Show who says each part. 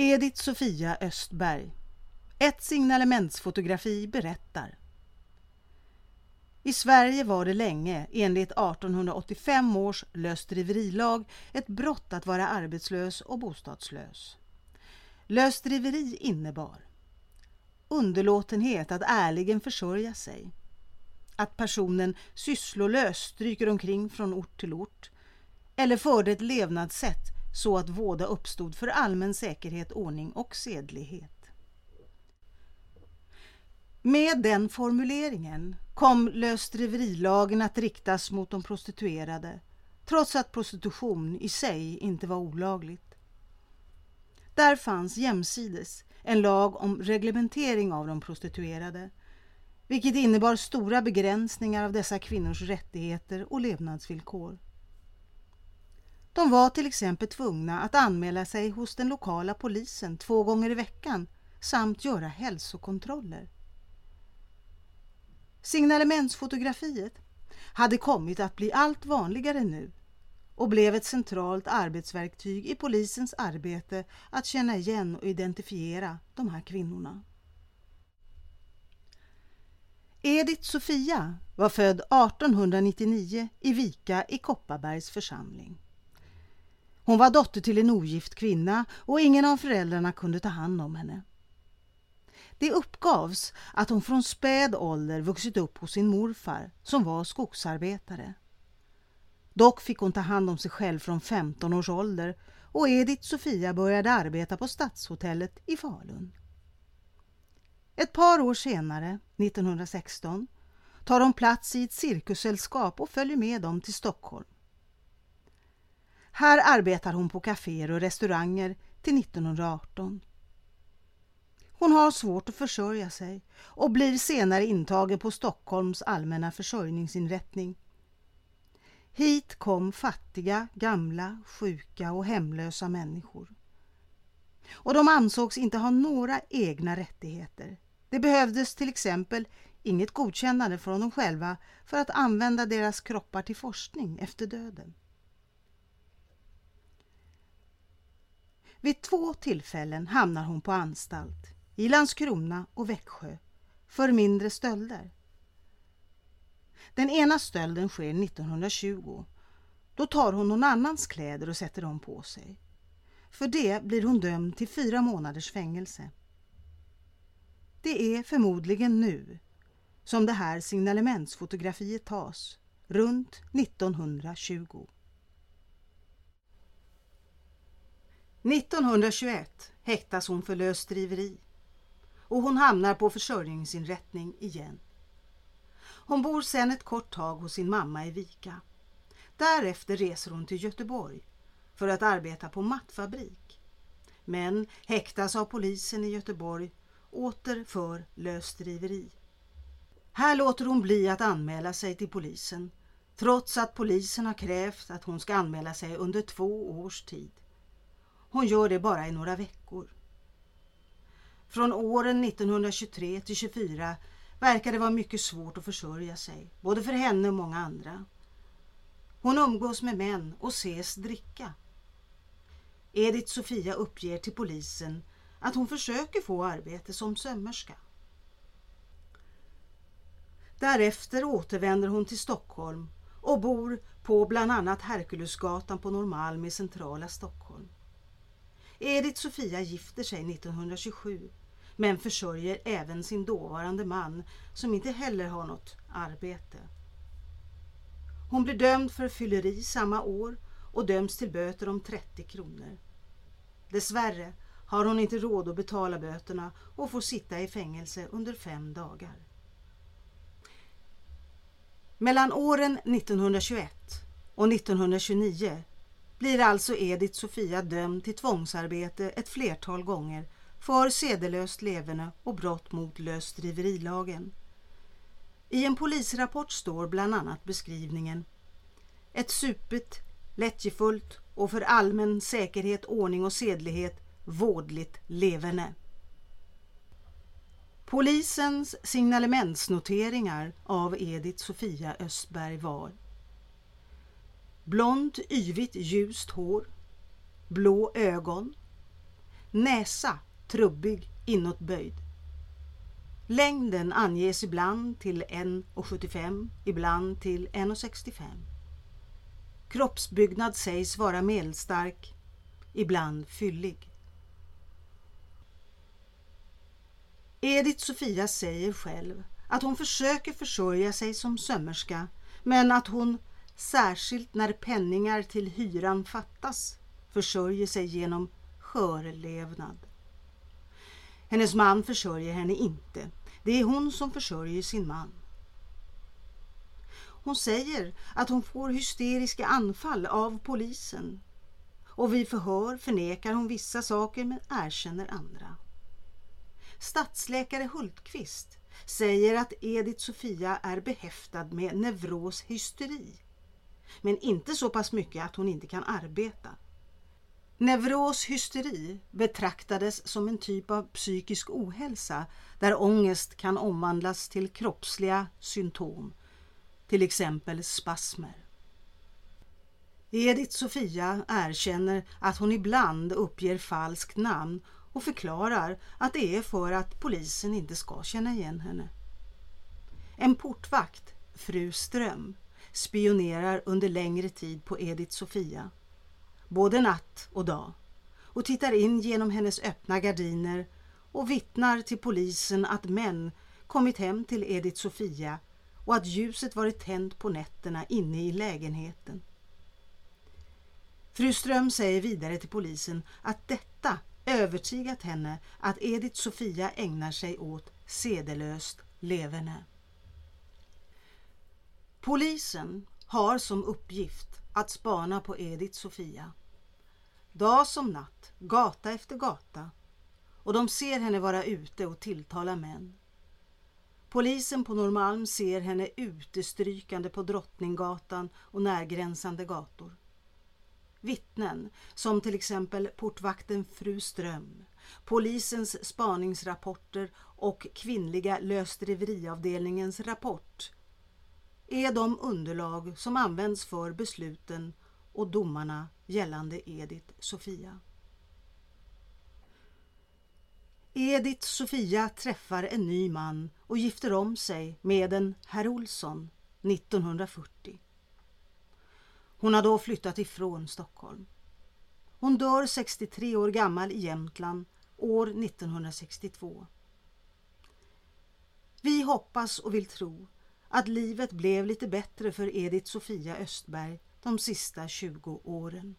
Speaker 1: Edith Sofia Östberg Ett signalementsfotografi berättar I Sverige var det länge, enligt 1885 års lösdriverilag, ett brott att vara arbetslös och bostadslös. Lösdriveri innebar underlåtenhet att ärligen försörja sig, att personen sysslolös stryker omkring från ort till ort eller förde ett levnadssätt så att våda uppstod för allmän säkerhet, ordning och sedlighet. Med den formuleringen kom lösdriverilagen att riktas mot de prostituerade trots att prostitution i sig inte var olagligt. Där fanns jämsides en lag om reglementering av de prostituerade vilket innebar stora begränsningar av dessa kvinnors rättigheter och levnadsvillkor. De var till exempel tvungna att anmäla sig hos den lokala polisen två gånger i veckan samt göra hälsokontroller. Signalementsfotografiet hade kommit att bli allt vanligare nu och blev ett centralt arbetsverktyg i polisens arbete att känna igen och identifiera de här kvinnorna. Edith Sofia var född 1899 i Vika i Kopparbergs församling. Hon var dotter till en ogift kvinna och ingen av föräldrarna kunde ta hand om henne. Det uppgavs att hon från späd ålder vuxit upp hos sin morfar som var skogsarbetare. Dock fick hon ta hand om sig själv från 15 års ålder och Edith Sofia började arbeta på Stadshotellet i Falun. Ett par år senare, 1916, tar hon plats i ett cirkussällskap och följer med dem till Stockholm. Här arbetar hon på kaféer och restauranger till 1918. Hon har svårt att försörja sig och blir senare intagen på Stockholms allmänna försörjningsinrättning. Hit kom fattiga, gamla, sjuka och hemlösa människor. Och de ansågs inte ha några egna rättigheter. Det behövdes till exempel inget godkännande från dem själva för att använda deras kroppar till forskning efter döden. Vid två tillfällen hamnar hon på anstalt, i Landskrona och Växjö, för mindre stölder. Den ena stölden sker 1920. Då tar hon någon annans kläder och sätter dem på sig. För det blir hon dömd till fyra månaders fängelse. Det är förmodligen nu som det här signalementsfotografiet tas, runt 1920. 1921 häktas hon för lösdriveri och hon hamnar på försörjningsinrättning igen. Hon bor sedan ett kort tag hos sin mamma i Vika. Därefter reser hon till Göteborg för att arbeta på mattfabrik. Men häktas av polisen i Göteborg åter för lösdriveri. Här låter hon bli att anmäla sig till polisen trots att polisen har krävt att hon ska anmäla sig under två års tid. Hon gör det bara i några veckor. Från åren 1923 till 24 verkar det vara mycket svårt att försörja sig, både för henne och många andra. Hon umgås med män och ses dricka. Edith Sofia uppger till polisen att hon försöker få arbete som sömmerska. Därefter återvänder hon till Stockholm och bor på bland annat Herkulesgatan på Norrmalm i centrala Stockholm. Edith Sofia gifter sig 1927 men försörjer även sin dåvarande man som inte heller har något arbete. Hon blir dömd för fylleri samma år och döms till böter om 30 kronor. Dessvärre har hon inte råd att betala böterna och får sitta i fängelse under fem dagar. Mellan åren 1921 och 1929 blir alltså Edith Sofia dömd till tvångsarbete ett flertal gånger för sedelöst leverne och brott mot lösdriverilagen. I en polisrapport står bland annat beskrivningen Ett supet, lättjefullt och för allmän säkerhet, ordning och sedlighet vådligt leverne. Polisens signalementsnoteringar av Edith Sofia Östberg var Blont, yvigt ljust hår, blå ögon, Näsa trubbig, inåtböjd. Längden anges ibland till 1,75, ibland till 1,65. Kroppsbyggnad sägs vara medelstark, ibland fyllig. Edith Sofia säger själv att hon försöker försörja sig som sömmerska men att hon, särskilt när penningar till hyran fattas, försörjer sig genom skörlevnad. Hennes man försörjer henne inte. Det är hon som försörjer sin man. Hon säger att hon får hysteriska anfall av polisen och vid förhör förnekar hon vissa saker men erkänner andra. Stadsläkare Hultqvist säger att Edith Sofia är behäftad med neuros hysteri men inte så pass mycket att hon inte kan arbeta. Neuros hysteri betraktades som en typ av psykisk ohälsa där ångest kan omvandlas till kroppsliga symptom, till exempel spasmer. Edith Sofia erkänner att hon ibland uppger falskt namn och förklarar att det är för att polisen inte ska känna igen henne. En portvakt, fru Ström, spionerar under längre tid på Edith Sofia både natt och dag och tittar in genom hennes öppna gardiner och vittnar till polisen att män kommit hem till Edith Sofia och att ljuset varit tänt på nätterna inne i lägenheten. Fru Ström säger vidare till polisen att detta övertygat henne att Edith Sofia ägnar sig åt sedelöst leverne. Polisen har som uppgift att spana på Edith Sofia. Dag som natt, gata efter gata och de ser henne vara ute och tilltala män. Polisen på Norrmalm ser henne utestrykande på Drottninggatan och närgränsande gator. Vittnen, som till exempel portvakten Fru Ström, polisens spaningsrapporter och kvinnliga lösdriveriavdelningens rapport är de underlag som används för besluten och domarna gällande Edith Sofia. Edith Sofia träffar en ny man och gifter om sig med en herr Olsson 1940. Hon har då flyttat ifrån Stockholm. Hon dör 63 år gammal i Jämtland år 1962. Vi hoppas och vill tro att livet blev lite bättre för Edith Sofia Östberg de sista 20 åren.